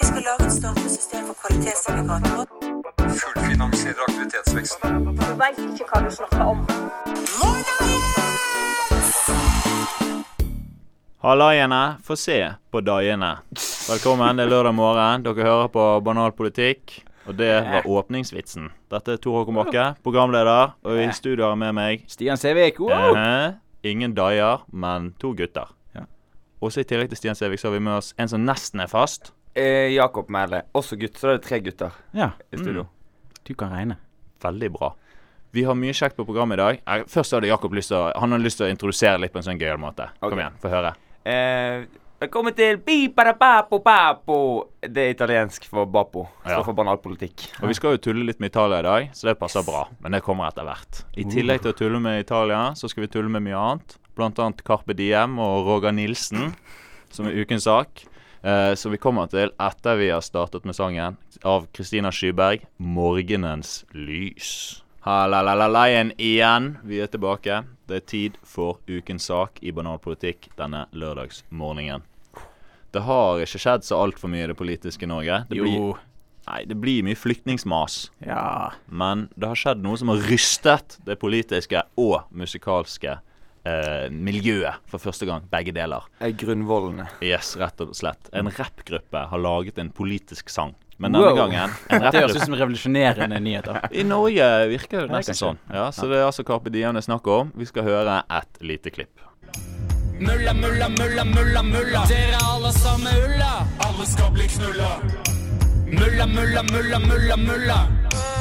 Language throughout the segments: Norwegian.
Vi skal lage et statlig system for kvalitetsindikatorer. Fullfinansierer aktivitetsveksten. Du veit ikke hva du snakker om. Hallaiene, få se på daiene. Velkommen, det er lørdag morgen. Dere hører på Banal politikk. Og det var åpningsvitsen. Dette er Tor Håkon Bakke, programleder. Og i studio har jeg med meg Stian Sevik. eh, ingen daier, men to gutter. Ja. Også i tillegg til Stian Sævik så har vi med oss en som nesten er fast. Eh, Jakob Mæhle. Også gutt. Så da er det tre gutter Ja, i studio. du kan regne. Veldig bra. Vi har mye kjekt på programmet i dag. Eh, Først hadde Jakob lyst til å, han hadde lyst til å introdusere litt på en sånn gøyal måte. Kom igjen, få høre. Eh, velkommen til Biparapapo Papo. Det er italiensk for Bapo. Står Ja. for banalpolitikk. Og vi skal jo tulle litt med Italia i dag, så det passer bra. Men det kommer etter hvert. I tillegg til å tulle med Italia, så skal vi tulle med mye annet. Blant annet Carpe Diem og Roger Nilsen, som er ukens sak. Eh, så vi kommer til etter vi har startet med sangen av Kristina Skyberg, 'Morgenens lys'. Halalalaien igjen. Vi er tilbake. Det er tid for ukens sak i banalpolitikk denne lørdagsmorgenen. Det har ikke skjedd så altfor mye i det politiske Norge. Det blir, Jo. nei, det blir mye flyktningsmas. Ja. Men det har skjedd noe som har rystet det politiske og musikalske eh, miljøet for første gang. Begge deler. Er Grunnvollene. Yes, rett og slett. En rappgruppe har laget en politisk sang. Men denne Wow. gangen en Det høres ut som revolusjonerende nyheter. I Norge virker det nesten sånn. Ja, Så det er altså Carpe Diem det er snakk om. Vi skal høre et lite klipp. Mulla, mulla, mulla, mulla, mulla. Dere alle sammen ulla. Alle skal bli knulla. Mulla, mulla, mulla, mulla, mulla.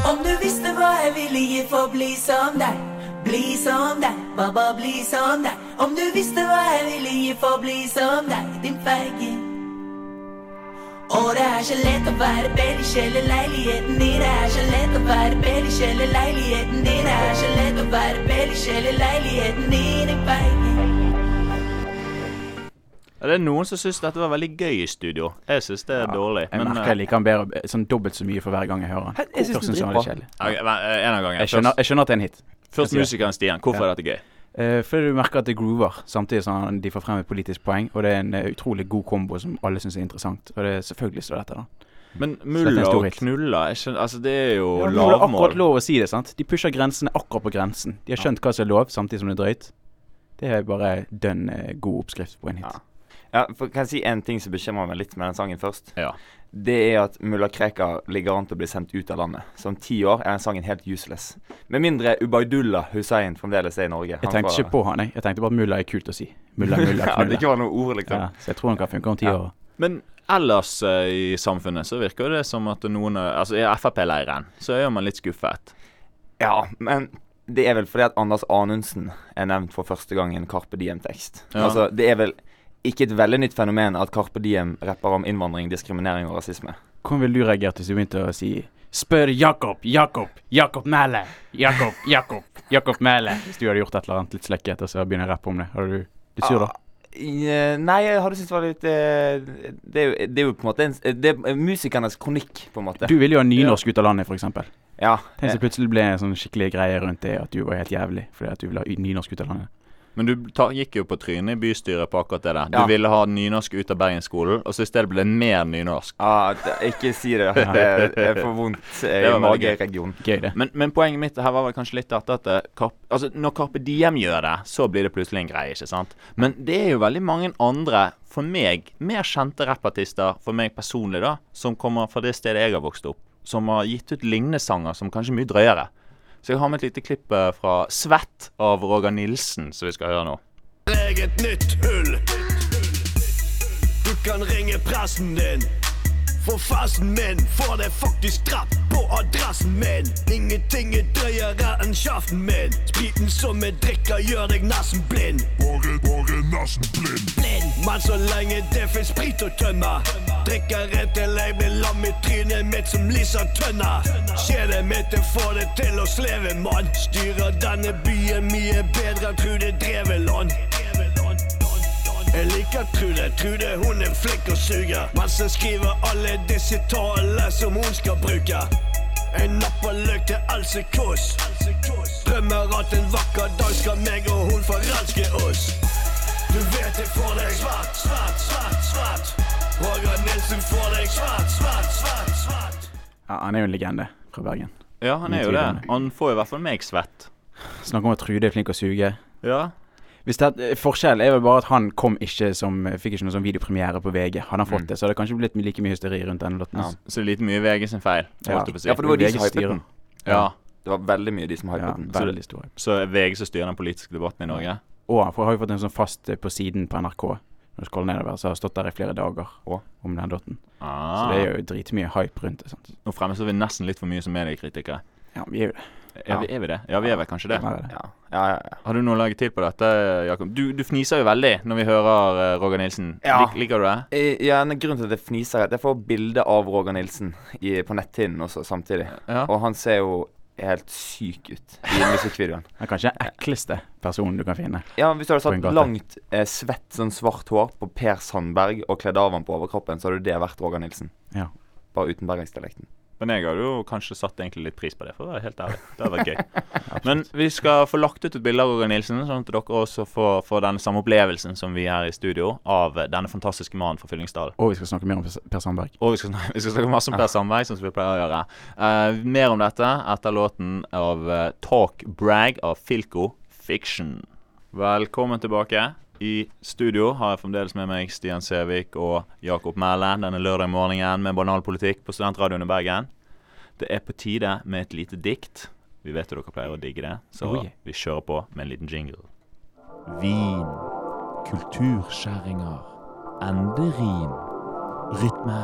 Om du visste hva jeg ville gi for å bli som deg, bli som deg, bare bli som deg. Om du visste hva jeg ville gi for å bli som deg, din feiging. Og det er så lett å være belly-sjel i leiligheten din. Det er så lett å være belly-sjel i leiligheten din. Det er så lett å være belly-sjel i leiligheten din, din feiging. Ja, det er noen som syns dette var veldig gøy i studio. Jeg syns det er dårlig. Jeg Men merker jeg eh, liker han bedre, sånn dobbelt så mye for hver gang jeg hører han. Jeg jeg eh, en av. Jeg jeg skjønner at det er en hit. Først musikeren Stian. Hvorfor Ja. er dette gøy? Uh, fordi du merker at det groover, samtidig som de får frem et politisk poeng. Og det er en eh, utrolig god kombo som alle syns er interessant. Og det er selvfølgelig står dette, da. Men mulla og knulla skjønner, Altså, det er jo Ja, det er akkurat lov å si det, sant? De pusher grensene akkurat på grensen. De har skjønt hva som er lov, samtidig som det er drøyt. Det er bare dønn eh, god oppskrift på en hit. Ja. Ja, for Kan jeg si en ting som bekymrer meg litt med den sangen først? Ja. Det er at mulla Krekar ligger an til å bli sendt ut av landet. Så om ti år er den sangen helt useless. Med mindre Ubaydullah Hussein fremdeles er i Norge. Jeg tenkte ikke på han, jeg. Jeg tenkte bare mulla er kult å si. Mulla, mulla, ja, det knulla. ikke var noe ord, liksom. Ja, så jeg tror han kan funke om ti Ja. år. Men ellers eh, i samfunnet så virker det som at noen Altså, i Frp-leiren så er man litt skuffet. Ja, men det er vel fordi at Anders Anundsen er nevnt for første gang i en Carpe Diem-tekst. Ja. Altså, det er vel ikke et veldig nytt fenomen at Carpe Diem rapper om innvandring, diskriminering og rasisme. Hvordan ville du reagert hvis du begynte å si Spør Jakob, Jakob, Jakob Mæle, Jakob, Jakob, Jakob Mæle. Hvis du hadde gjort et eller annet litt slekket, og så begynner å rappe om det. Hadde du blitt sur da? Eh, Nei, jeg hadde syntes det var litt det, det, er jo, det er jo på en måte en, Det er musikernes kronikk, på en måte. Du ville jo ha nynorsk ut av landet, f.eks. Ja. Tenk så plutselig ble en sånn skikkelig greie rundt det at du var helt jævlig fordi at du ville ha nynorsk ut av landet. Men du ta, gikk jo på trynet i bystyret på akkurat det der. Du Ja. ville ha nynorsk ut av Bergensskolen, og så i stedet ble det mer nynorsk. Ah, det- ikke si det. Det er- for vondt eh, Det i var veldig gøy. mageregionen. Gøy, det. Men, men poenget mitt her var vel kanskje litt dette at det, Karp, altså, når Carpe Diem gjør det, så blir det plutselig en greie, ikke sant? Men det er jo veldig mange andre, for meg, mer kjente rappartister, for meg personlig, da, som kommer fra det stedet jeg har vokst opp, som har gitt ut lignende sanger som kanskje er mye drøyere. Så jeg har med et lite klipp eh, fra 'Svett' av Roger Nilsen, som vi skal høre nå. Legg et nytt hull. Du kan ringe pressen din. For fasen min får det faktisk drapp på adressen min. Ingenting er drøyere enn kjeften min. Spriten som jeg drikker, gjør deg nesten blind. Bare, bare nesten blind. Men så lenge det fins sprit å tømme, drikker rett til jeg blir lam i trynet mitt som Lisa Tønne. Kjedet mitt det får det til å sleve, mann. Styrer denne byen mye bedre enn Trude Dreveland. Jeg liker Trude, Trude hun er flink og suger. Mens jeg skriver alle disse tallene som hun skal bruke Jeg napper løk til Else Kåss Drømmer at en vakker dag skal meg og hun forelske oss Du vet jeg får deg svart, svart, svart, svart. Roger Nilsen får deg svart, svart, svart, svart. Ja, han er jo en legende fra Bergen. Ja, han er jo det. det. Han får i hvert fall meg svett. Snakk om at Trude er flink å suge. Ja. Hvis det, forskjellen er vel bare at han kom ikke som Fikk ikke noen sånn videopremiere på VG. Hadde han fått Mm. det, så hadde det kanskje blitt like mye hysteri rundt denne låten. Ja. Så det er lite mye VG sin feil. Ja. si. Ja, for det var de som hypet den. Ja. Det var veldig mye de som hypet Ja, den. veldig stor. Så er VG som styrer den politiske debatten i Norge. Og for jeg har jo fått en sånn fast eh, på siden på NRK. Når du scroller nedover, så har jeg stått der i flere dager og, om den. Så Ah. det er jo dritmye hype rundt det. sant? Nå fremstår vi nesten litt for mye som mediekritikere. Ja, vi er jo det. Ja, vi er vi det? Ja, vi er vel kanskje det. Er det. Ja, ja, ja. ja. Har du noe å legge til på dette, Jakob? Du, du fniser jo veldig når vi hører uh, Roger Nilsen. Ja. Lik, liker du det? Eh, Ja, en grunn til at jeg fniser, er at jeg får bilde av Roger Nilsen i, på netthinnen også samtidig. Ja. Og han ser jo helt syk ut i musikkvideoen. Det er kanskje den ekleste personen du kan finne. Ja, Hvis du hadde satt langt, eh, svett, sånn svart hår på Per Sandberg og kledd av han på overkroppen, så hadde det vært Roger Nilsen. Ja. Bare uten bergensdialekten. Men jeg hadde jo kanskje satt egentlig litt pris på det, for å være helt ærlig. Det hadde vært gøy. Men vi skal få lagt ut et bilde av Roger Nilsen, sånn at dere også får, får den samme opplevelsen som vi her i studio, av denne fantastiske mannen fra Fyllingsdalen. Og vi skal snakke mer om Per- Sandberg. Og vi skal, vi skal snakke masse om Per Sandberg, som vi pleier å gjøre. Uh, mer om dette etter låten av uh, Talk Brag av Filco Fiction. Velkommen tilbake. I studio har jeg fremdeles med meg Stian Sævik og Jakob Mæle denne lørdag morgenen med banalpolitikk på Studentradioen i Bergen. Det er på tide med et lite dikt. Vi vet jo dere pleier å digge det, så Oh, yeah. vi kjører på med en liten jingle. Vin, kulturskjæringer, enderim, rytme.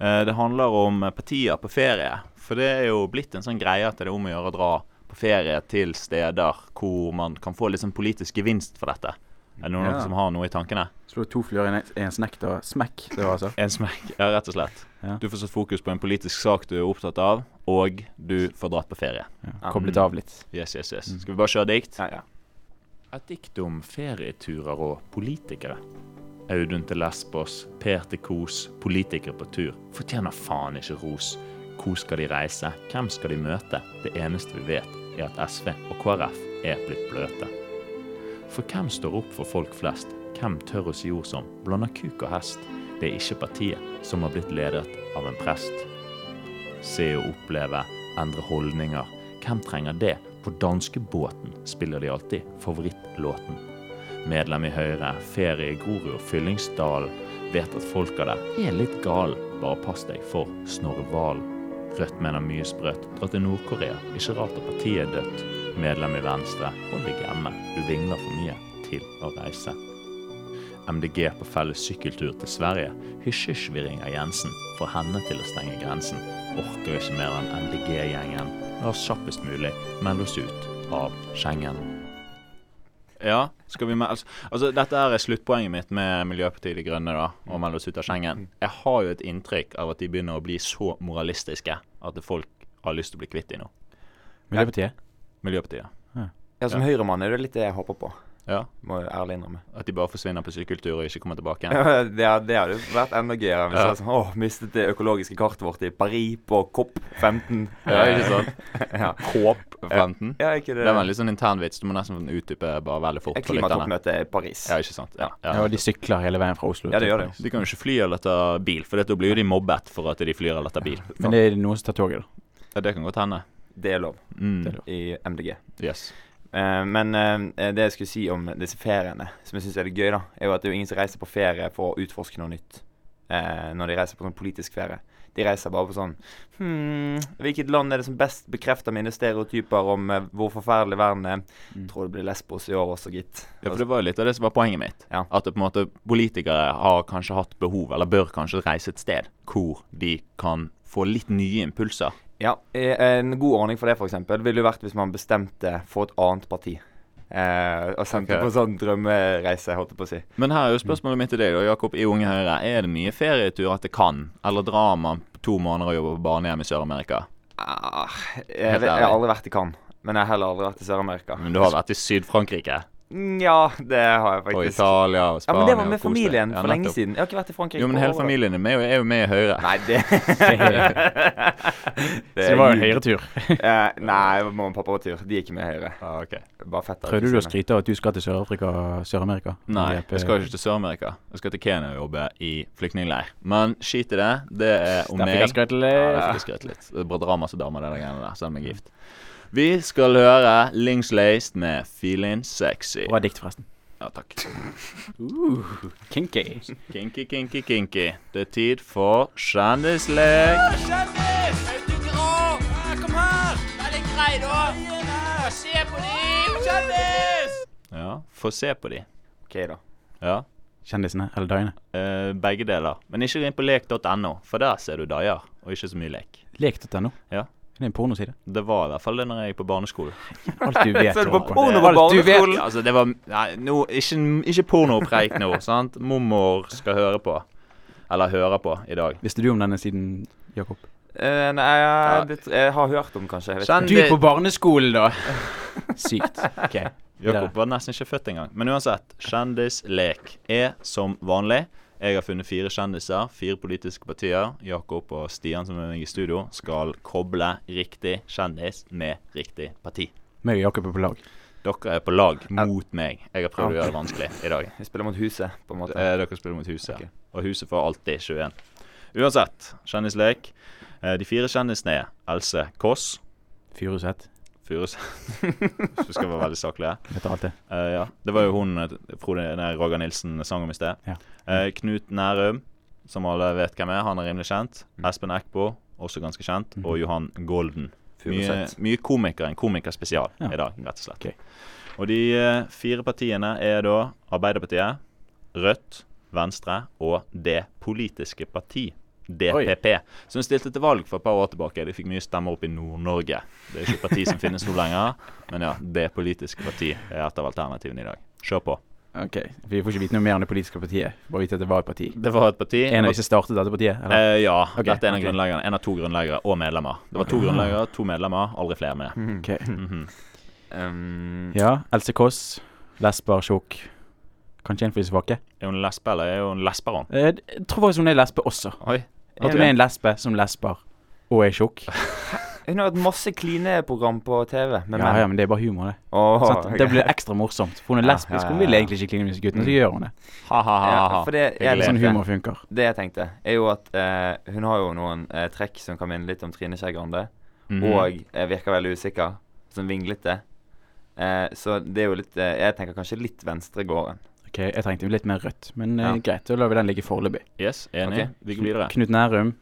Eh, Det handler om partier på ferie. For det er jo blitt en sånn greie at det er om å gjøre å dra på ferie til steder hvor man kan få litt sånn politisk gevinst for dette. Er det noen Ja. som har noe i tankene? Slå to fluer i en- snekk, da. Smekk, det var altså. En smekk, ja, rett og slett. Ja. Du får satt fokus på en politisk sak du er opptatt av, og du får dratt på ferie. Ja. Koblet av litt. Yes, yes, yes. Skal vi bare kjøre dikt? Ja, ja. Et dikt om ferieturer og politikere. Audun til Lesbos, Per til Kos, politikere på tur. Fortjener faen ikke ros. Hvor skal de reise? Hvem skal de møte? Det eneste vi vet, er at SV og KrF er blitt bløte. For hvem står opp for folk flest? Hvem tør å si ord som blander kuk og hest? Det er ikke partiet som har blitt ledet av en prest. Se og oppleve, endre holdninger. Hvem trenger det? På danskebåten spiller de alltid favorittlåten. Medlem i Høyre, ferie i Grorud og Fyllingsdalen. Vet at folka der er litt gale. Bare pass deg for Snorre Valen. Rødt mener mye sprøtt. Dra til Nord-Korea. Ikke rart at partiet er dødt. Medlem i Venstre. Hold deg hjemme. Du vingler for til å reise. MDG på felles sykkeltur til Sverige. Hysj, hysj, vi ringer Jensen. Får henne til å stenge grensen. Orker ikke mer enn MDG-gjengen. La oss kjappest mulig melde oss ut av Schengen. Ja, skal vi melde altså, altså, dette er sluttpoenget mitt med Miljøpartiet De Grønne, da, å melde oss ut av Schengen. Jeg har jo et inntrykk av at de begynner å bli så moralistiske at folk har lyst til å bli kvitt dem nå. Miljøpartiet? Miljøpartiet. Ja, Som høyremann er det litt det jeg håper på. Ja. Må jeg ærlig innrømme. At de bare forsvinner på sykkeltur og ikke kommer tilbake igjen. Ja, det, har- det hadde vært enda gøyere hvis Ja. jeg sånn, åh, mistet det økologiske kartet vårt i Paris på COP 15. Ja, ikke sant? ja. Kåp 15. ja, ikke det. Det var en litt sånn internvits. Du må nesten utdype bare veldig fort. for. Klimatoppmøte i Paris. Ja, ikke sant. Ja, Ja, ja. og de sykler hele veien fra Oslo. Ja, det gjør det De kan jo ikke fly eller ta bil, for da blir jo de mobbet for at de flyr eller tar bil. Men det er noen som tar toget, da. Ja, det kan godt hende. Det er lov Mm. Det er lov. i MDG. Yes. Eh, men uh, det jeg skulle si om disse feriene, som jeg syns er det gøy, da, er jo at det er jo ingen som reiser på ferie for å utforske noe nytt. Uh, når de reiser på sånn politisk ferie. De reiser bare på sånn hmm, hvilket land er det som best bekrefter mine stereotyper om hvor forferdelig verden er? Mm. Tror det blir Lesbos i år også, gitt. Ja, for det var jo litt av det som var poenget mitt. Ja. At det på en måte politikere har kanskje hatt behov, eller bør kanskje reise et sted hvor de kan få litt nye impulser. Ja, En god ordning for det eksempel, ville jo vært hvis man bestemte for et annet parti. Eh, og sendte okay. på sånn drømmereise, holdt jeg på å si. Men her er jo spørsmålet mitt til deg, da, Jakob i Unge Høyre. Er det mye ferieturer til Cannes, eller drar man to måneder og jobber på barnehjem i Sør-Amerika? Ah, jeg, jeg, har aldri vært i Cannes, men jeg har heller aldri vært i Sør-Amerika. Men du har vært i Syd-Frankrike. Ja, det har jeg Og faktisk. Italia og Ja, men det var med familien for Ja, lenge siden. Jeg har ikke vært i Frankrike. Jo, men hele familien er med, er jo med i Høyre. Nei, det Så det var jo en Høyre-tur? uh, Nei, mamma og pappa var tur. De er ikke med i Høyre. Ah, ok. Bare fett Prøvde du å skryte av at du skal til Sør-Afrika, Sør-Amerika? Nei, jeg skal ikke til Sør-Amerika. Jeg skal til Kenya og jobbe i flyktningleir. Men skit i det. Det er om Der fikk meg. jeg litt. Ja, der fikk jeg skrøt litt. Det er bra drama som damer, det der greiene der, selv om jeg er gift. Vi skal høre Linkslaced med 'Feeling Sexy'. Bra dikt, forresten. Ja, takk. Uh, kinky. Kinky, kinky, kinky. Det er tid for kjendislek. Ja, få se på de. Ok, da. Ja. Kjendisene, eller dagene. Uh, begge deler. Men ikke gå inn på lek.no, for der ser du daier, og ikke så mye lek. Lek.no. Ja. Det er en pornoside. Det var i hvert fall det når jeg gikk på barneskolen. Alt du vet. Er på porno på barneskolen? Altså, det var Nei, no, ikke, ikke pornopreik nå, sant? Mormor skal høre på. Eller høre på i dag. Visste du om denne siden, Jakob? Uh, nei, jeg, det, jeg har hørt om, kanskje. Jeg vet Kjenn- Du på barneskolen, da! Sykt. Ok. Jakob var nesten ikke født engang. Men uansett, kjendislek er som vanlig. Jeg har funnet fire kjendiser, fire politiske partier. Jakob og Stian, som er med meg i studio, skal koble riktig kjendis med riktig parti. Meg og Jakob er på lag. Dere er på lag mot meg. Jeg har prøvd å gjøre det vanskelig i dag. Vi spiller mot huset, på en måte. Eh, dere spiller mot huset, Okay. og huset får alltid 21. Uansett, kjendislek. Eh, de fire kjendisene er Else Kåss Furuseth. Furuseth Hvis vi skal være veldig saklige. Vet alt det. Uh, ja. Det var jo hun eh, Frode, nei, Roger Nilsen sang om i sted. Ja. Uh, Knut Nærum, som alle vet hvem er. Han er rimelig kjent. Espen Eckbo, også ganske kjent. Mm. Og Johan Golden. Mye, mye komikere. En komikerspesial Ja. i dag, rett og slett. Okay. Og de uh, fire partiene er da Arbeiderpartiet, Rødt, Venstre og Det politiske parti. DPP. Som stilte til valg for et par år tilbake. De fikk mye stemmer opp i Nord-Norge. Det er ikke et parti som finnes nå lenger, men ja, Det politiske parti er et av alternativene i dag. Kjør på. Ok, Vi får ikke vite noe mer om det politiske partiet. Bare vite at det var et parti. Det var et parti. En av de som startet dette partiet? Eller? Eh, ja. Okay. dette er en av grunnleggerne. En av to grunnleggere og medlemmer. Det var to grunnleggere, to medlemmer, aldri flere med. Ok. -hmm. Um, Ja, Else Kåss. Lesber, tjukk. Kanskje en for de svake. Er hun lesbe, eller er hun lesberon? Eh, Jeg tror faktisk hun er lesbe også. Oi. At hun er en lesbe som lesber og er tjukk. hun har hatt masse klineprogram på TV med Ja, menn. ja, men det er bare humor, det. Oh, Sant? ok. Det blir ekstra morsomt. For hun er lesbisk. ja, ja, Hun vil egentlig ikke kline med disse guttene, så gjør hun det. Ja, det, jeg. Sånn humor funker. det jeg tenkte, er jo at eh, hun har jo noen eh, trekk som kan minne litt om Trine Skei Grande. Mhm. Og eh, virker veldig usikker. Sånn vinglete. Eh, så det er jo litt eh, Jeg tenker kanskje litt venstregården. Ok, Jeg trengte litt mer rødt, men eh, Ja. greit. Da lar vi den ligge foreløpig. Yes, enig. Okay. Vi går videre. Knut Nærum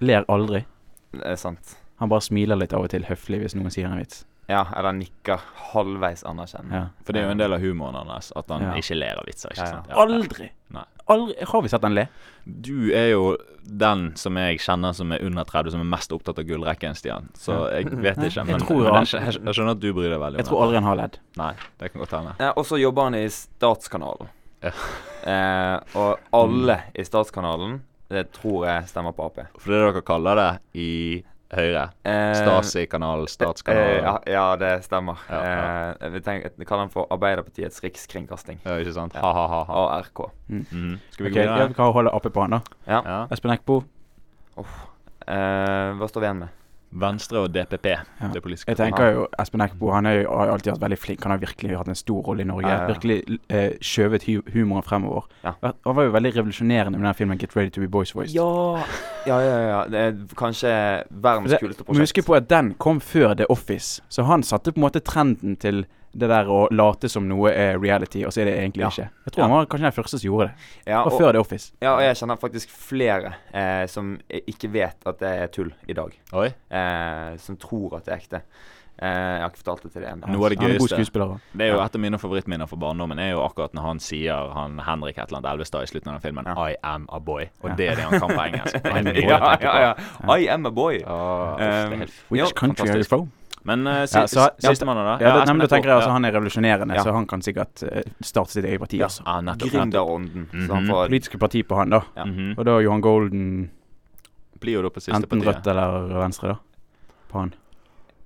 ler aldri. Det er sant. Han bare smiler litt av og til høflig hvis noen sier en vits. Ja, eller nikker halvveis anerkjennende. Ja. For det er jo en del av humoren hans at han Ja. ikke ler av vitser. ikke Ja, ja. sant? Ja. Aldri! Nei. Aldri Har vi sett han le? Du er jo den som jeg kjenner som er under 30, som er mest opptatt av gullrekken, Stian. Så jeg vet ikke. Jeg Men, tror men jeg, jeg, jeg skjønner at du bryr deg veldig Jeg tror aldri han har ledd. Nei, det kan godt hende. Ja, og så jobber han i Statskanalen. Ja. Eh, og alle i Statskanalen, det tror jeg stemmer på Ap. For det dere kaller det i Høyre. Eh, Stasi-kanal, Eh, statskanal. ja, ja, det stemmer. Ja, ja. Eh, vi tenker, kaller den for Arbeiderpartiets rikskringkasting. Ja, ikke sant? Ja. Ha-ha-ha. ARK. Mm. Skal vi okay, gå ja, videre? Vi kan holde oppe på han, da. Ja. Ja. Espen Eckbo. Eh, hva står vi igjen med? Venstre og DPP. Ja. Det politiske Jeg tenker jo Espen Eckbo han er jo, har alltid vært veldig flink. Han har virkelig hatt en stor rolle i Norge. Ja, ja. Virkelig eh, skjøvet hu humoren fremover. Ja. Han var jo veldig revolusjonerende med den filmen 'Get Ready to be Boys Voiced'. Ja, ja, ja. ja. Det er kanskje verdens kuleste prosjekt. Husk på at den kom før The Office, så han satte på en måte trenden til det der å late som noe er reality, og så er det egentlig Ja. ikke. Jeg tror han var kanskje den første som gjorde det. Ja, Og og, før The Office. ja, og jeg kjenner faktisk flere eh, som ikke vet at det er tull i dag. Oi. Eh, som tror at det er ekte. Eh, jeg har ikke fortalt det til det ennå. Noe av det er gøyeste. skuespiller. Det er jo et av mine favorittminner fra barndommen. er jo akkurat når han sier han Henrik et eller annet Elvestad i slutten av den filmen Ja. I am a boy. Og Ja. det er det han kan på engelsk. Ja, ja, ja. I am a boy. Oh, er f- Which country country are you from? Men uh, si, Ja, så- ja, sistemann, da? Ja, det, nei, men da tenker jeg altså Han er revolusjonerende, Ja. så han kan sikkert uh, starte sitt eget parti Ja. altså. Ah. Gründerånden. Mm han Mhm. får Politiske parti på han, da. Ja. Mhm. Og da Johan Golden Blir jo da på siste enten partiet. rødt eller venstre, da. På han.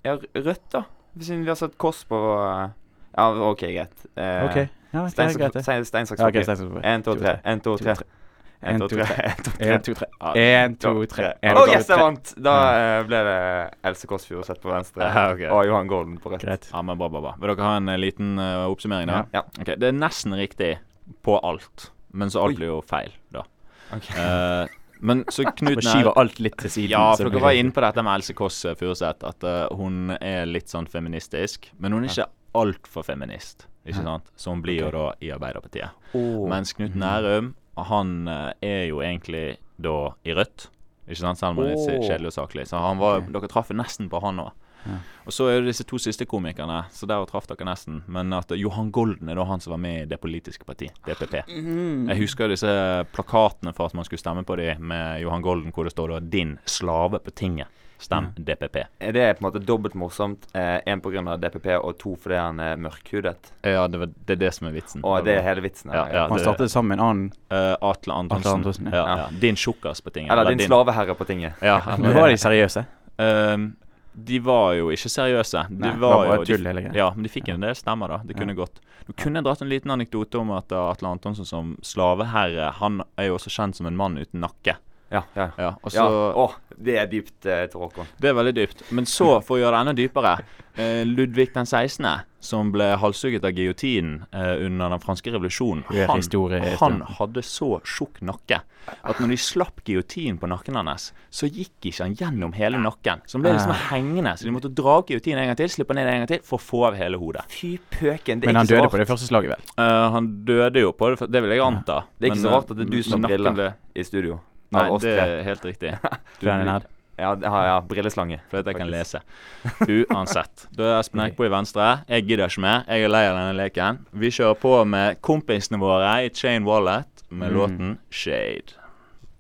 Ja, Rødt, da. Siden vi har sett kors på, Ja, OK, greit. Uh, OK. Ja, det er greit, det. stein, saks, Ja, papir. En, to, tre. En, to, tre. En, to, tre. En, to, tre. En, to, tre. Å, yes, jeg vant! Da eh, ble det Else Kåss Furuseth på venstre Ja, okay. og Johan Golden på rett. Greit. Ja, men bra, bra, bra. Vil dere ha en eh, liten uh, oppsummering, da? Ja. Ok, Det er nesten riktig på alt, men så alt blir jo feil, da. Ok. Uh, men så Knut skyver alt litt til siden. Ja, for dere var inne på dette med Else Kåss Furuseth, at uh, hun er litt sånn feministisk. Men hun er ikke altfor feminist, ikke sant? Så hun blir jo da i Arbeiderpartiet. Mens Knut Nærum, han eh, er jo egentlig da i Rødt. Ikke sant? Selv om han er litt kjedelig og saklig. Så han var, dere traff nesten på han òg. Ja. Og så er det disse to siste komikerne, så der traff dere nesten. Men at Johan Golden er da han som var med i Det politiske parti, DPP. Mhm. Jeg husker disse plakatene for at man skulle stemme på dem med Johan Golden, hvor det står da 'Din slave på tinget'. Stem DPP. Det Er på en måte dobbelt morsomt? Én på grunn av DPP, og to fordi han er mørkhudet? Ja, det, var, det er det som er vitsen. Og det er hele vitsen? Ja, ja. Han det- startet sammen med en annen Uh, Atle Antonsen. Atle Antonsen, ja. ja. ja. Din tjukkas på tinget. Eller din slaveherre på tinget. Ja, Nå var de seriøse. Um, de var jo ikke seriøse. De Nei, var var jo, tull, de. Ja, men de fikk en del stemmer, da. Det kunne gått. Nå kunne jeg dratt en liten anekdote om at uh, Atle Antonsen som slaveherre, han er jo også kjent som en mann uten nakke. Ja, ja. Ja, og så ja. Å, det er dypt, eh, Tor Håkon. Det er veldig dypt. Men så, for å gjøre det enda dypere eh, Ludvig den 16., som ble halshugget av giotinen eh, under den franske revolusjonen, han, han hadde så tjukk nakke at når de slapp giotinen på nakken hans, så gikk ikke han gjennom hele nakken. Så han ble liksom hengende. Så de måtte dra giotinen en gang til, slippe ned en gang til, for å få av hele hodet. Fy pøken, det er Men han ikke døde rart. på det første slaget, vel? Eh, han døde jo på det, det vil jeg anta. Det er ikke Men, så rart at det er du eh, som har briller i studio. Nei, Av oss det er helt riktig. Du er en nerd. Ja, ja, ja, brilleslange. For at jeg kan lese. Uansett. Da er Espen Eckbo i venstre. Jeg gidder ikke mer. Jeg er lei av denne leken. Vi kjører på med kompisene våre i Chain Wallet med Mm. låten Shade.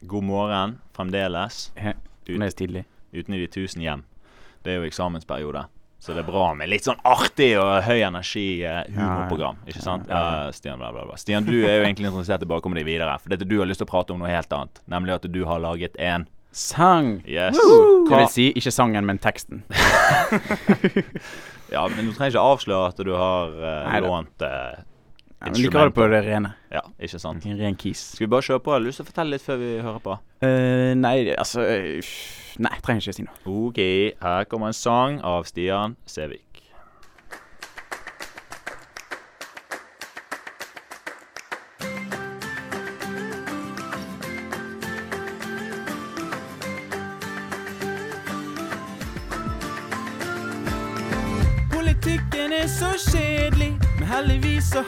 God morgen fremdeles. He- Mest tidlig. Uten i de tusen hjem. Det er jo eksamensperiode. Så det er bra med litt sånn artig og høy energi eh, humorprogram. Ikke sant? Ja, Stian, bla, bla, bla. Stian, du er jo egentlig interessert i bare å komme deg videre. For dette du har lyst til å prate om noe helt annet. Nemlig at du har laget en Sang! Yes. Det vil si ikke sangen, men teksten. ja, men du trenger ikke avsløre at du har uh, lånt eh, Ja, men likevel på det rene. Ja, ikke sant. En ren kis. Skal vi bare kjøre på? Har du lyst til å fortelle litt før vi hører på? Uh, nei, altså eh, Nei, trenger ikke å si noe. OK, her kommer en sang av Stian Sævik.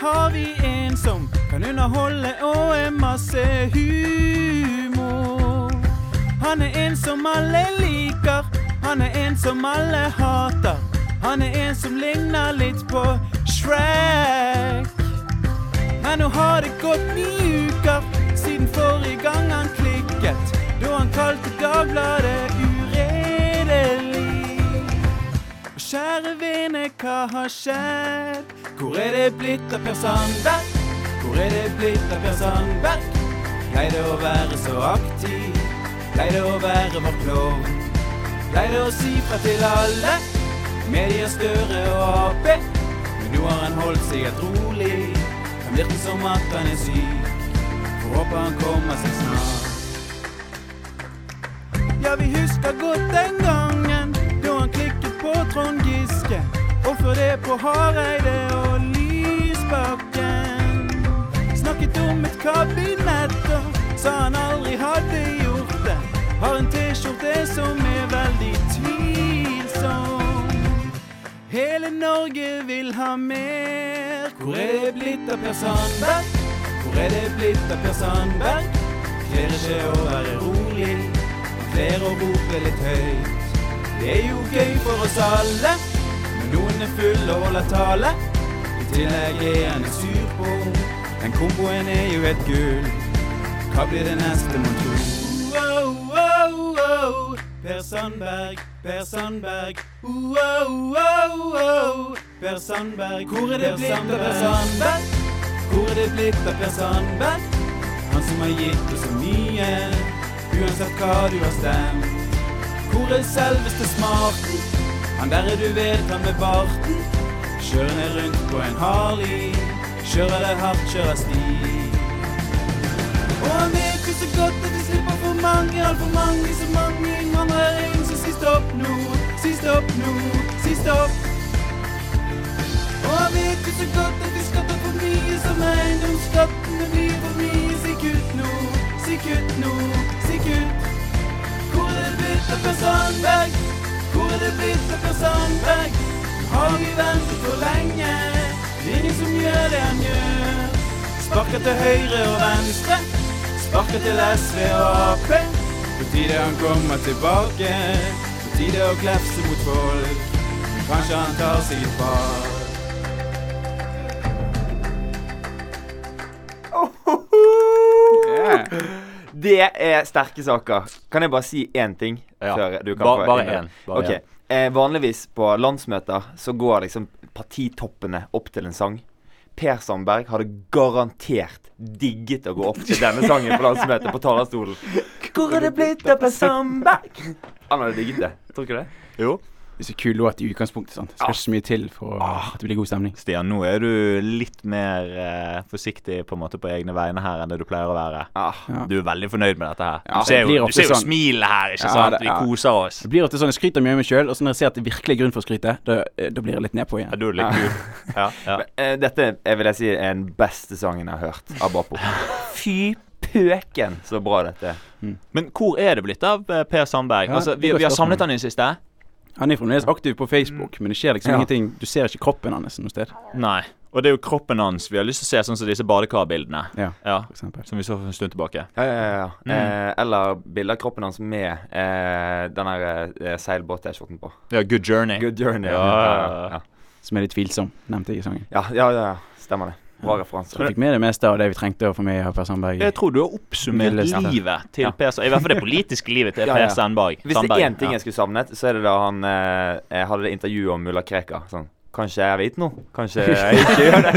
Har vi en som kan underholde og er masse humor. Han er en som alle liker, han er en som alle hater. Han er en som ligner litt på Shrek. Men nå har det gått ni uker siden forrige gang han klikket, da han kalte Dagbladet uredelig. Og Kjære vene, hva har skjedd? Hvor er det blitt av Per Sandberg? Hvor er det blitt av Per Sandberg? Pleide å være så aktiv, pleide å være vår klovn. Pleide å si fra til alle, medier Støre og Ap. Men nå har han holdt seg helt rolig, han virker som at han er syk. Får håpe han kommer seg snart. Ja, vi husker godt den gangen da han klikket på Trond Giske. Og før det på Hareide og Lysbakken. Snakket om et kabinett og sa han aldri hadde gjort det. Har en T-skjorte som er veldig tvilsom. Hele Norge vil ha mer. Hvor er det blitt av Per Sandberg? Hvor er det blitt av Per Sandberg? Kler ikke å være rolig, kler å rope litt høyt. Det er jo gøy for oss alle, noen er fulle og holder tale. I tillegg er en på. den komboen er jo et gull. Hva blir det neste, mon tro? Wow, wow, wow. Per Sandberg, Per Sandberg. Wow, wow, wow. Per Sandberg, hvor er det blitt av Per Sandberg? Hvor er det blitt av Per Sandberg? Han som har gitt oss så mye, uansett hva du har stemt. Hvor er selveste smarten? Han derre du vet, han med barten. Kjører ned rundt på en Harley. Kjører det hardt, kjører sti. Og han vet jo så godt at vi slipper for mange, altfor mange, så mange innvandrere inn. Så si stopp nå, si stopp nå, si stopp. Og han vet jo så godt at vi skatter for mye, som eiendomsskattene blir for mye. Si kutt nå, si kutt nå, si kutt. Hvor er det blitt av Per Sandberg? Er det blitt av Sandberg? Har vi ventet for lenge? Ingen som gjør det han gjør. Sparker til høyre og venstre. Sparker til SV og Ap. På tide han kommer tilbake. På tide å klefse mot folk. Kanskje han tar sitt et Det er sterke saker. Kan jeg bare si én ting Ja. før du kan bare inn én, bare Ok. Eh, vanligvis på landsmøter så går liksom partitoppene opp til en sang. Per Sandberg hadde garantert digget å gå opp til denne sangen på landsmøtet på talerstolen. Hvor er det blitt av Per Sandberg? Han hadde digget det. Tror du ikke det? Jo. Det er så kul låt i utgangspunktet. sant? Det skal ikke så mye til for at det blir god stemning. Stian, nå er du litt mer eh, forsiktig på en måte på egne vegne her enn det du pleier å være. Ah. Ja. Du er veldig fornøyd med dette her. Ja, du ser jo, du ser jo sånn. smilet her, ikke Ja, sant? det- Vi koser oss. Det blir ofte sånn jeg skryter mye av meg sjøl, og så når jeg ser at det virkelig er grunn for å skryte, da, eh, da blir jeg litt nedpå igjen. Ja, du er litt kul. Ja, ja. Men, uh, dette er, vil jeg si er den beste sangen jeg har hørt av Bapo. Fy pøken, så bra dette er. Men hvor er det blitt av eh, Per Sandberg? Ja, altså, vi, vi har samlet han i det siste. Han er fremdeles aktiv på Facebook, men det skjer liksom Ja. ingenting. Du ser ikke kroppen hans noe sted, Nei. Og det er jo kroppen hans vi har lyst til å se, sånn som disse badekarbildene. Ja. Ja, som vi så for en stund tilbake. Ja, ja, ja. Mm. Eh, eller bilder av kroppen hans med eh, den der eh, seilbåt-T-skjorten på. Ja, Good Journey. Good journey. Ja, ja, ja. ja. Som er litt tvilsom, nevnte jeg i sangen. Ja, ja, ja, ja. Stemmer det. Bra referanse. Du fikk med det meste av det vi trengte å få med av Per Sandberg. Jeg tror du har oppsummert livet til Ja. Per Sandberg. I hvert fall det politiske livet til Ja, Per. Sandberg. Hvis det Sandberg. er én ting jeg skulle savnet, så er det da han eh, hadde det intervjuet om mulla Krekar. Sånn Kanskje jeg vet noe? Kanskje jeg ikke gjør det?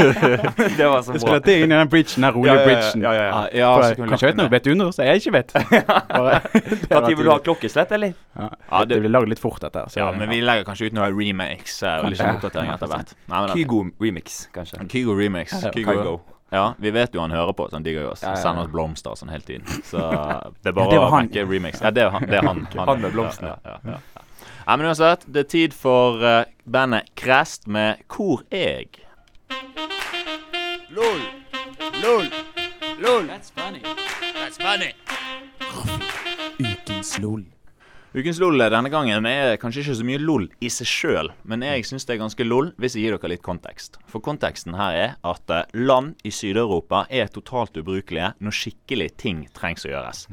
det var så Jeg bra. skulle hatt det inn i den bridgen, den rolige Ja, ja, ja, bridgen. ja, ja, ja. Ah, ja, jeg Kanskje jeg vet noe, vet du noe som jeg ikke vet. Når vil du ha klokkeslett, eller? Ja, Ja, det, det- blir lagd litt fort, dette. så- Ja, men vi legger kanskje ut noe remakes eh, og litt oppdatering etter hvert. Nei, men Kygo remix, kanskje. Kygo remix. Kygo. Kygo. Ja, vi vet jo han hører på, så han digger jo oss. Ja, ja, ja. Sender oss blomster sånn hele tiden. Så det er bare Ja, å han. remix. Ja, det er han. Det er han, Han med blomstene. Ja, ja, ja, men uansett, det er tid for uh, bandet Krest med Hvor jeg. LOL. LOL. LOL. That's funny. That's funny. Ukens lol. Ukens lol denne gangen er kanskje ikke så mye lol i seg sjøl, men jeg syns det er ganske lol hvis jeg gir dere litt kontekst. For konteksten her er at eh, land i Sør-Europa er totalt ubrukelige når skikkelig ting trengs å gjøres.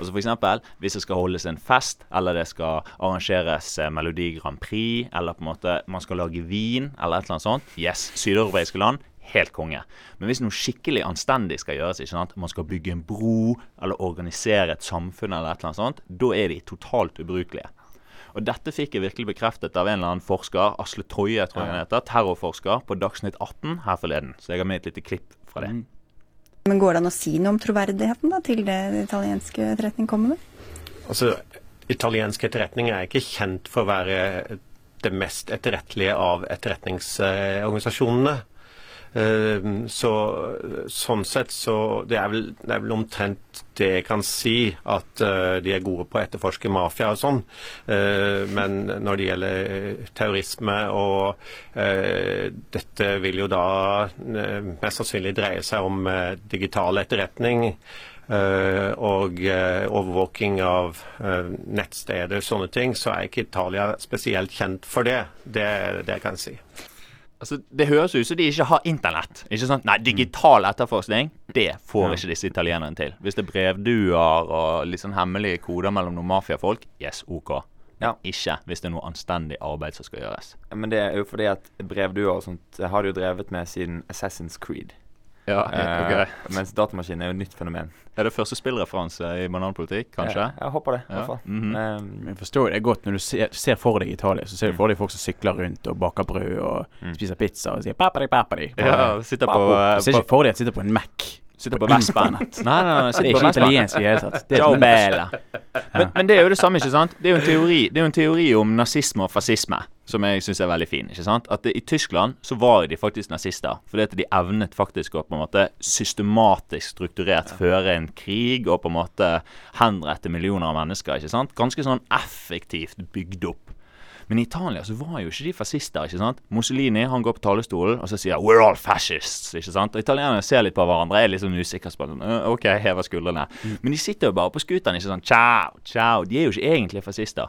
Altså for eksempel hvis det skal holdes en fest, eller det skal arrangeres eh, Melodi Grand Prix, eller på en måte man skal lage vin, eller et eller annet sånt. Yes, sydeuropeiske land. Helt konge. Men hvis noe skikkelig anstendig skal gjøres, ikke sant? man skal bygge en bro eller organisere et samfunn, eller et eller annet sånt, da er de totalt ubrukelige. Og Dette fikk jeg virkelig bekreftet av en eller annen forsker, Asle Toje, tror jeg han heter, terrorforsker, på Dagsnytt 18 her forleden. Så jeg har med et lite klipp fra det. Men går det an å si noe om troverdigheten da, til det italienske etterretning kommer med? Altså, italiensk etterretning er ikke kjent for å være det mest etterrettelige av etterretningsorganisasjonene. Eh, Så sånn sett så Det er vel, det er vel omtrent det jeg kan si, at eh, de er gode på å etterforske mafia og sånn. Eh, Men når det gjelder eh, terrorisme og eh, Dette vil jo da mest sannsynlig dreie seg om digital etterretning. Uh, og uh, overvåking av uh, nettsteder, sånne ting, så er ikke Italia spesielt kjent for det. Det, det kan si. Altså, Det høres ut som de ikke har internett. Ikke sant? Nei, digital etterforskning, det får ikke disse italienerne til. Hvis det er brevduer og litt sånn hemmelige koder mellom noen mafiafolk, yes, OK. Ja. Ikke hvis det er noe anstendig arbeid som skal gjøres. Men det er jo fordi at brevduer og sånt har de jo drevet med siden Assassin's Creed. Ja, Eh, mens datamaskinen er jo et nytt fenomen. Er det første spillreferanse i bananpolitikk, kanskje? Ja, jeg håper det, i Ja. hvert fall. Mm -hmm. um, Jeg forstår det godt når du ser, ser for deg Italia. Så ser du for deg folk som sykler rundt og baker brød og Mm. spiser pizza og sier papari, papari. Ja, sitter på, Du ser ikke for deg at de sitter på en Mac. Sitter på Vestbanet. Nei, nei, nei, Det sitter er på ikke italiensk i det hele tatt. Det er bella. Men, men det er jo det samme, ikke sant? Det er jo en teori, det er jo en teori om nazisme og fascisme som jeg syns er veldig fin. ikke sant? At det, I Tyskland så var de faktisk nazister. Fordi at de evnet faktisk å på en måte systematisk strukturert føre en krig og på en måte henrette millioner av mennesker. ikke sant? Ganske sånn effektivt bygd opp. Men i Italia så var jo ikke de fascister. ikke sant? Mussolini han går på talerstolen og så sier 'We're all fascists'. ikke sant? Og Italienerne ser litt på hverandre, er litt sånn usikre. på sånn, «Øh, OK, hever skuldrene. Men de sitter jo bare på skuteren. ikke sånn, Ciao, ciao. De er jo ikke egentlig fascister.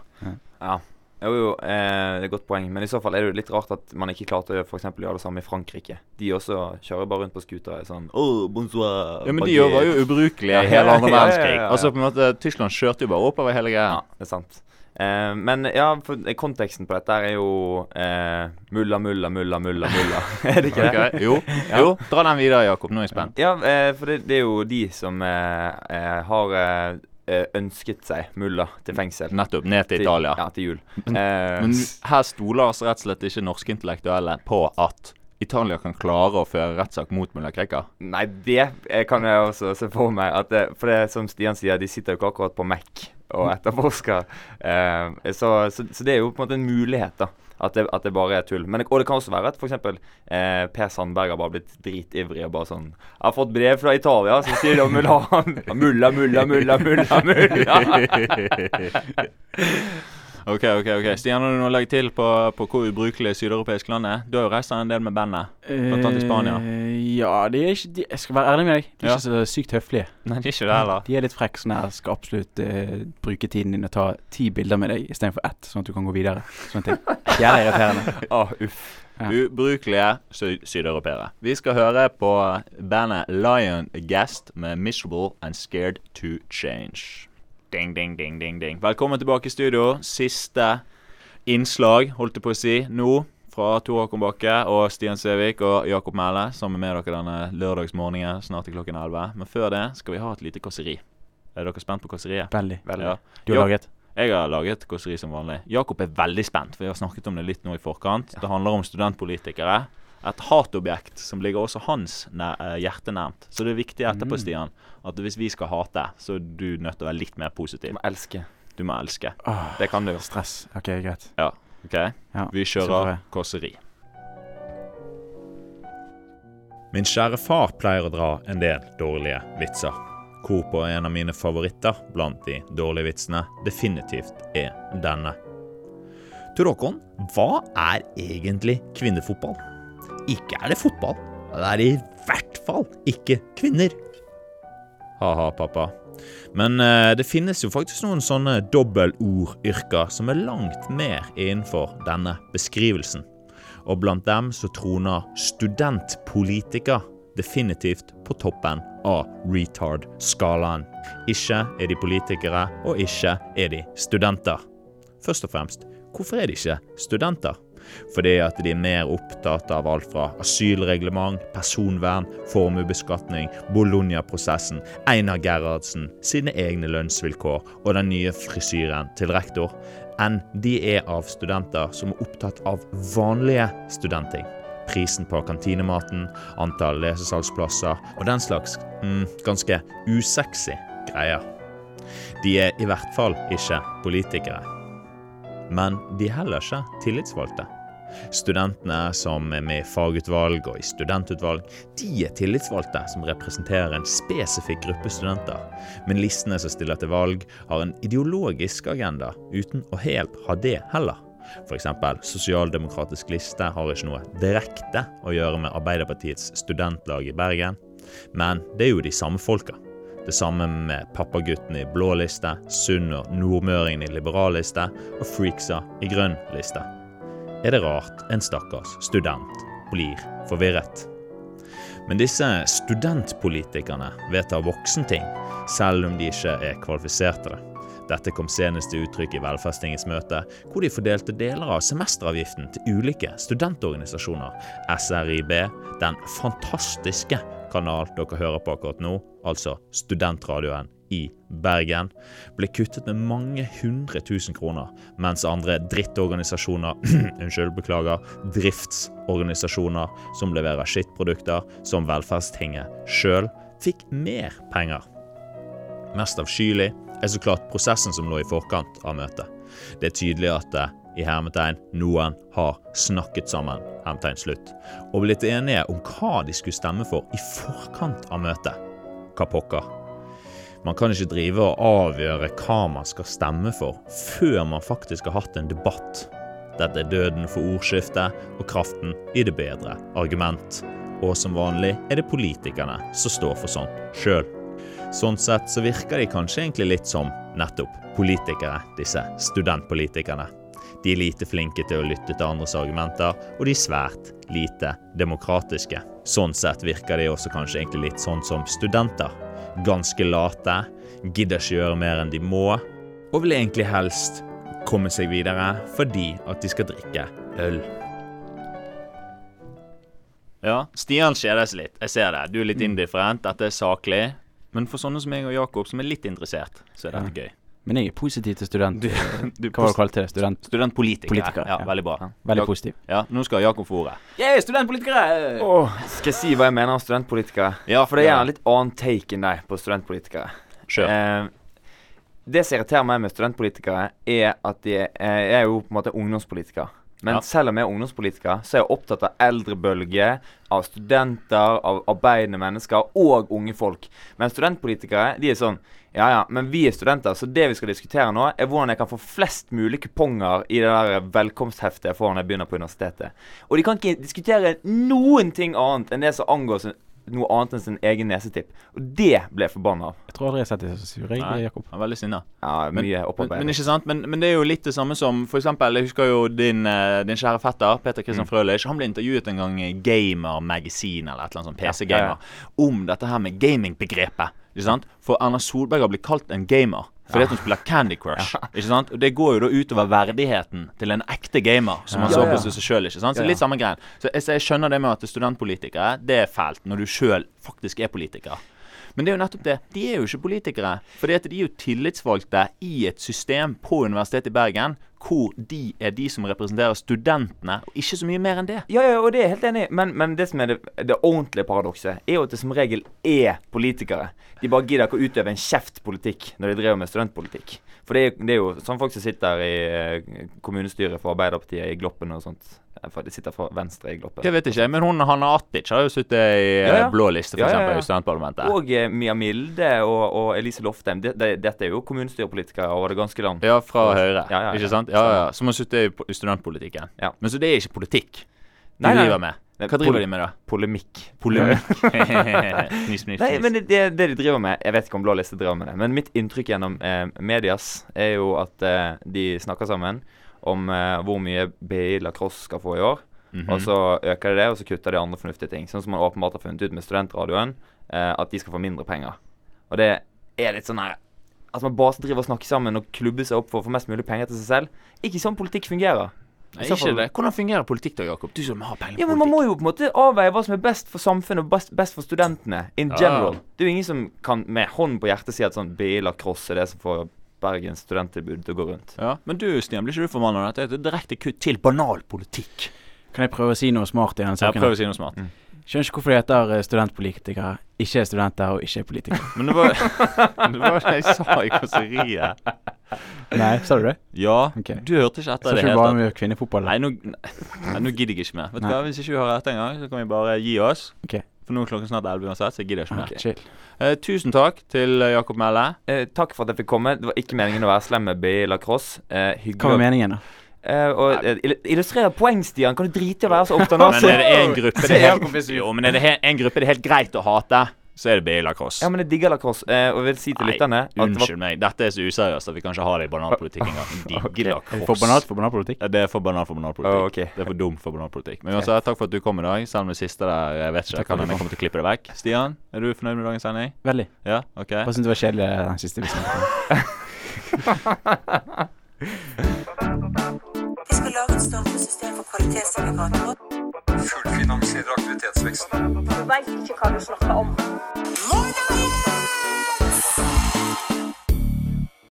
Ja. Jo, jo, eh, det er et godt poeng. Men i så fall er det jo litt rart at man ikke klarte å for eksempel gjøre det samme i Frankrike. De også kjører bare rundt på scootere sånn oh, bonsoir, Ja, Men de var jo ubrukelige Ja, i hele ja, andre ja, ja, verdenskrig. ja, ja. Altså på en måte, Tyskland kjørte jo bare oppover hele greia. Ja, det er sant. Eh, men ja, konteksten på dette er jo eh, mulla, mulla, mulla, mulla, mulla. er det ikke det? Ok, Jo, jo, dra den videre, Jakob. Nå er jeg spent. Ja, eh, for det, det er jo de som eh, eh, har eh, ønsket seg mulla til fengsel. Nettopp. Ned til Italia. Ja, til jul. Men, men her stoler altså rett og slett ikke norske intellektuelle på at Italia kan klare å føre rettssak mot mulla Krekar. Nei, det kan jeg også se for meg. At det, for det som Stian sier, de sitter jo ikke akkurat på Mac og etterforsker. Eh, så, så, så det er jo på en måte en mulighet, da. At det, at det bare er tull. Men, og det kan også være at f.eks. Eh, Per Sandberg har bare blitt dritivrig og bare sånn 'Jeg har fått brev fra Italia som sier de vil ha mulla, mulla, mulla, mulla, mulla'. OK, OK. ok Stian, har du noe å legge til på, på hvor ubrukelig sydeuropeisk land er? Du har jo reist en del med bandet, blant annet i Spania. Eh, ja, de er ikke de, Jeg skal være ærlig med deg. De er Ja. ikke så sykt høflige. Nei, de er ikke det heller. De er litt frekke sånn her. Skal absolutt uh, bruke tiden din og ta ti bilder med deg istedenfor ett, sånn at du kan gå videre. Sånne ting. Jævlig irriterende. Å, uff. Ja. Ubrukelige sy sydeuropeere. Vi skal høre på bandet Lion Guest med 'Miserable and Scared to Change'. Ding, ding, ding, ding, ding. Velkommen tilbake i studio. Siste innslag, holdt jeg på å si, nå. Fra Tor Håkon Bakke og Stian Sevik og Jakob Mæle sammen med dere denne lørdagsmorgenen snart til klokken 11. Men før det skal vi ha et lite kåseri. Er dere spent på kåseriet? Veldig. Veldig. Ja. Du har Ja. laget? Jeg har laget kåseri som vanlig. Jakob er veldig spent, for vi har snakket om det litt nå i forkant. Det handler om studentpolitikere. Et hatobjekt som ligger også hans eh, hjerte nærmt. Så det er viktig etterpå, Mm. Stian, at hvis vi skal hate, så er du nødt til å være litt mer positiv. Du må elske. Du må elske. Åh, Det kan du stress. OK, greit. Ja, OK? Ja, Vi kjører kåseri. Min kjære far pleier å dra en del dårlige vitser. Hvorpå en av mine favoritter blant de dårlige vitsene definitivt er denne. Tor Håkon, hva er egentlig kvinnefotball? Ikke er det fotball. Det er i hvert fall ikke kvinner. Ha-ha, pappa. Men eh, det finnes jo faktisk noen sånne dobbeltordyrker som er langt mer innenfor denne beskrivelsen. Og blant dem så troner studentpolitiker definitivt på toppen av retard-skalaen. Ikke er de politikere, og ikke er de studenter. Først og fremst, hvorfor er de ikke studenter? Fordi at de er mer opptatt av alt fra asylreglement, personvern, formuebeskatning, Bologna-prosessen, Einar Gerhardsen, sine egne lønnsvilkår og den nye frisyren til rektor, enn de er av studenter som er opptatt av vanlige studenting. Prisen på kantinematen, antall lesesalgsplasser og den slags mm, ganske usexy greier. De er i hvert fall ikke politikere. Men de er heller ikke tillitsvalgte. Studentene som er med i fagutvalg og i studentutvalg, de er tillitsvalgte som representerer en spesifikk gruppe studenter. Men listene som stiller til valg, har en ideologisk agenda, uten å helt ha det heller. F.eks. Sosialdemokratisk liste har ikke noe direkte å gjøre med Arbeiderpartiets studentlag i Bergen, men det er jo de samme folka. Det samme med pappagutten i blå liste, Sund og nordmøringen i liberal liste og freaksa i grønn liste. Er det rart en stakkars student blir forvirret? Men disse studentpolitikerne vedtar voksenting, selv om de ikke er kvalifisert til det. Dette kom senest til uttrykk i Velferdstingets møte, hvor de fordelte deler av semesteravgiften til ulike studentorganisasjoner. SRIB, den fantastiske kanal dere hører på akkurat nå, altså studentradioen i Bergen, ble kuttet med mange hundre tusen kroner, mens andre drittorganisasjoner, unnskyld, beklager, driftsorganisasjoner som leverer skittprodukter, som Velferdstinget sjøl, fikk mer penger. Mest avskyelig er så klart prosessen som lå i forkant av møtet. Det er tydelig at eh, i hermetegn noen har snakket sammen, hermetegn slutt, og blitt enige om hva de skulle stemme for i forkant av møtet. Hva pokker? Man kan ikke drive og avgjøre hva man skal stemme for, før man faktisk har hatt en debatt. Dette er døden for ordskiftet og kraften i det bedre argument. Og som vanlig er det politikerne som står for sånt sjøl. Sånn sett så virker de kanskje egentlig litt som nettopp politikere, disse studentpolitikerne. De er lite flinke til å lytte til andres argumenter, og de er svært lite demokratiske. Sånn sett virker de også kanskje egentlig litt sånn som studenter. Ganske late, gidder ikke gjøre mer enn de må, og vil egentlig helst komme seg videre fordi at de skal drikke øl. Ja, Stian kjeder seg litt. Jeg ser det. Du er litt indifferent. Dette er saklig. Men for sånne som meg og Jakob, som er litt interessert, så er dette gøy. Men jeg er positiv til student. Du- Hva var det kalte det? Student? Studentpolitiker. Ja, ja. veldig bra. Veldig Jak- positiv. Ja, nå skal Jakob få ordet. Yeah, studentpolitikere! Oh, skal jeg si hva jeg mener om studentpolitikere? Ja, For det er ja. gjerne litt annen take enn deg på studentpolitikere. Sure. Eh, det som irriterer meg med studentpolitikere, er at de er, jeg er jo på en måte ungdomspolitiker. Men Ja. selv om jeg er ungdomspolitiker, så er jeg opptatt av eldrebølge, av studenter, av arbeidende mennesker og unge folk. Men studentpolitikere de er sånn Ja ja, men vi er studenter, så det vi skal diskutere nå, er hvordan jeg kan få flest mulig kuponger i det der velkomstheftet jeg får når jeg begynner på universitetet. Og de kan ikke diskutere noen ting annet enn det som angår noe annet enn sin egen nesetipp. Og det ble jeg forbanna av. Jeg tror aldri jeg har sett deg så sur, jeg, Jakob. han er veldig sinna. Ja, Men, mye men, men ikke sant? Men, men det er jo litt det samme som for eksempel, Jeg husker jo din, eh, din kjære fetter, Peter Christian Mm. Frølich. Han ble intervjuet en gang i Gamer Magazine eller et eller annet sånt, PC-gamer, ja, om dette her med gamingbegrepet. For Erna Solberg har blitt kalt en gamer. Fordi at hun spiller Candy Crush. Ikke sant? Og Det går jo da utover verdigheten til en ekte gamer, som man Ja, så på seg sjøl. Så sant? Så litt samme greien. Så jeg, så jeg skjønner det med at studentpolitikere, det er fælt når du sjøl faktisk er politiker. Men det er jo nettopp det. De er jo ikke politikere. Fordi de er jo tillitsvalgte i et system på Universitetet i Bergen hvor de er de som representerer studentene, og ikke så mye mer enn det. Ja, ja, og det er jeg helt enig i. Men, men det som er det, det ordentlige paradokset, er jo at det som regel er politikere. De bare gidder ikke å utøve en kjeftpolitikk når de driver med studentpolitikk. For det er, det er jo sånn folk som sitter i eh, kommunestyret for Arbeiderpartiet i Gloppen og sånt. Eh, For de sitter fra venstre i Gloppen. Det vet ikke men hun Hanna Atic har jo sittet i Ja, ja. eh, blå liste, for Ja, i studentparlamentet. Og eh, Mia Milde og, og Elise Loftheim. De, de, dette er jo kommunestyrepolitikere over det ganske land. Ja, fra Høyre. Ja, ja, ja. Ikke sant? Ja, ja. Som har sittet i studentpolitikken. Ja. Men så det er ikke politikk de Nei, driver med. Hva driver de med, da? Polemikk. Polemikk. Nei, men det, det, det de driver med Jeg vet ikke om Blå liste driver med det, men mitt inntrykk gjennom eh, medias er jo at eh, de snakker sammen om eh, hvor mye BI Lacrosse skal få i år. Mhm. Og så øker de det, og så kutter de andre fornuftige ting. Sånn som man åpenbart har funnet ut med studentradioen, eh, at de skal få mindre penger. Og det er litt sånn her At man bare driver og snakker sammen og klubber seg opp for å få mest mulig penger til seg selv. Ikke sånn politikk fungerer. Nei, ikke det. Hvordan fungerer politikk da, Jakob? Du som har peiling Ja, på men Man må jo på en måte avveie hva som er best for samfunnet og best, best for studentene. In Ja. general. Det er jo ingen som kan med hånden på hjertet si at sånn BI Lacrosse er det som får Bergens studenttilbud til å gå rundt. Ja, Men du, Stian, blir ikke du forbanna? Dette er et direkte kutt til banal politikk. Kan jeg prøve å si noe smart i denne Ja, saken? prøv å si noe smart. Skjønner ikke hvorfor de heter eh, studentpolitikere. Ikke er studenter og ikke er politikere. Men det var det var det jeg sa i kåseriet. Nei, sa du det? Ja, okay. du hørte ikke etter Så det ikke hele bare mye kvinnefotball? Nei, nå, nei, nå gidder jeg ikke mer. Vet du hva, Hvis ikke vi har rett engang, så kan vi bare gi oss. Ok. For nå er klokken snart 11 uansett, så jeg gidder ikke mer. Okay. chill. Eh, tusen takk til eh, Jakob Melle. Eh, takk for at jeg fikk komme. Det var ikke meningen å være slem med BI Lacrosse. Eh, Hva var meningen, da? Uh, og eh, illustrere poeng, Stian. Kan du drite i å være så opptatt Men er det en gruppe det er helt, jo, men er det en gruppe det er helt greit å hate, så er det BI Lacrosse. Ja, men jeg digger lacrosse. Eh, og jeg vil si til Nei, lytterne at det var Unnskyld meg, dette er så useriøst at vi kan ikke ha det i banalpolitikk engang. Digger Ok. Er lacrosse. for banalt for banalpolitikk? Ja, Det er for banal for banalpolitikk. Oh, ok. Det er for dumt for banalpolitikk. Men uansett, takk for at du kom i dag. Selv om det siste der Jeg vet ikke, Takk kan hende jeg kommer til å klippe det vekk. Stian, er du fornøyd med dagens sending? Veldig. Ja? OK? Bare syntes det var kjedelig den siste vitsen. Vi skal lage et statlig system for kvalitetssertifikater fullfinansierer aktivitetsveksten. Du veit ikke hva du snakker om.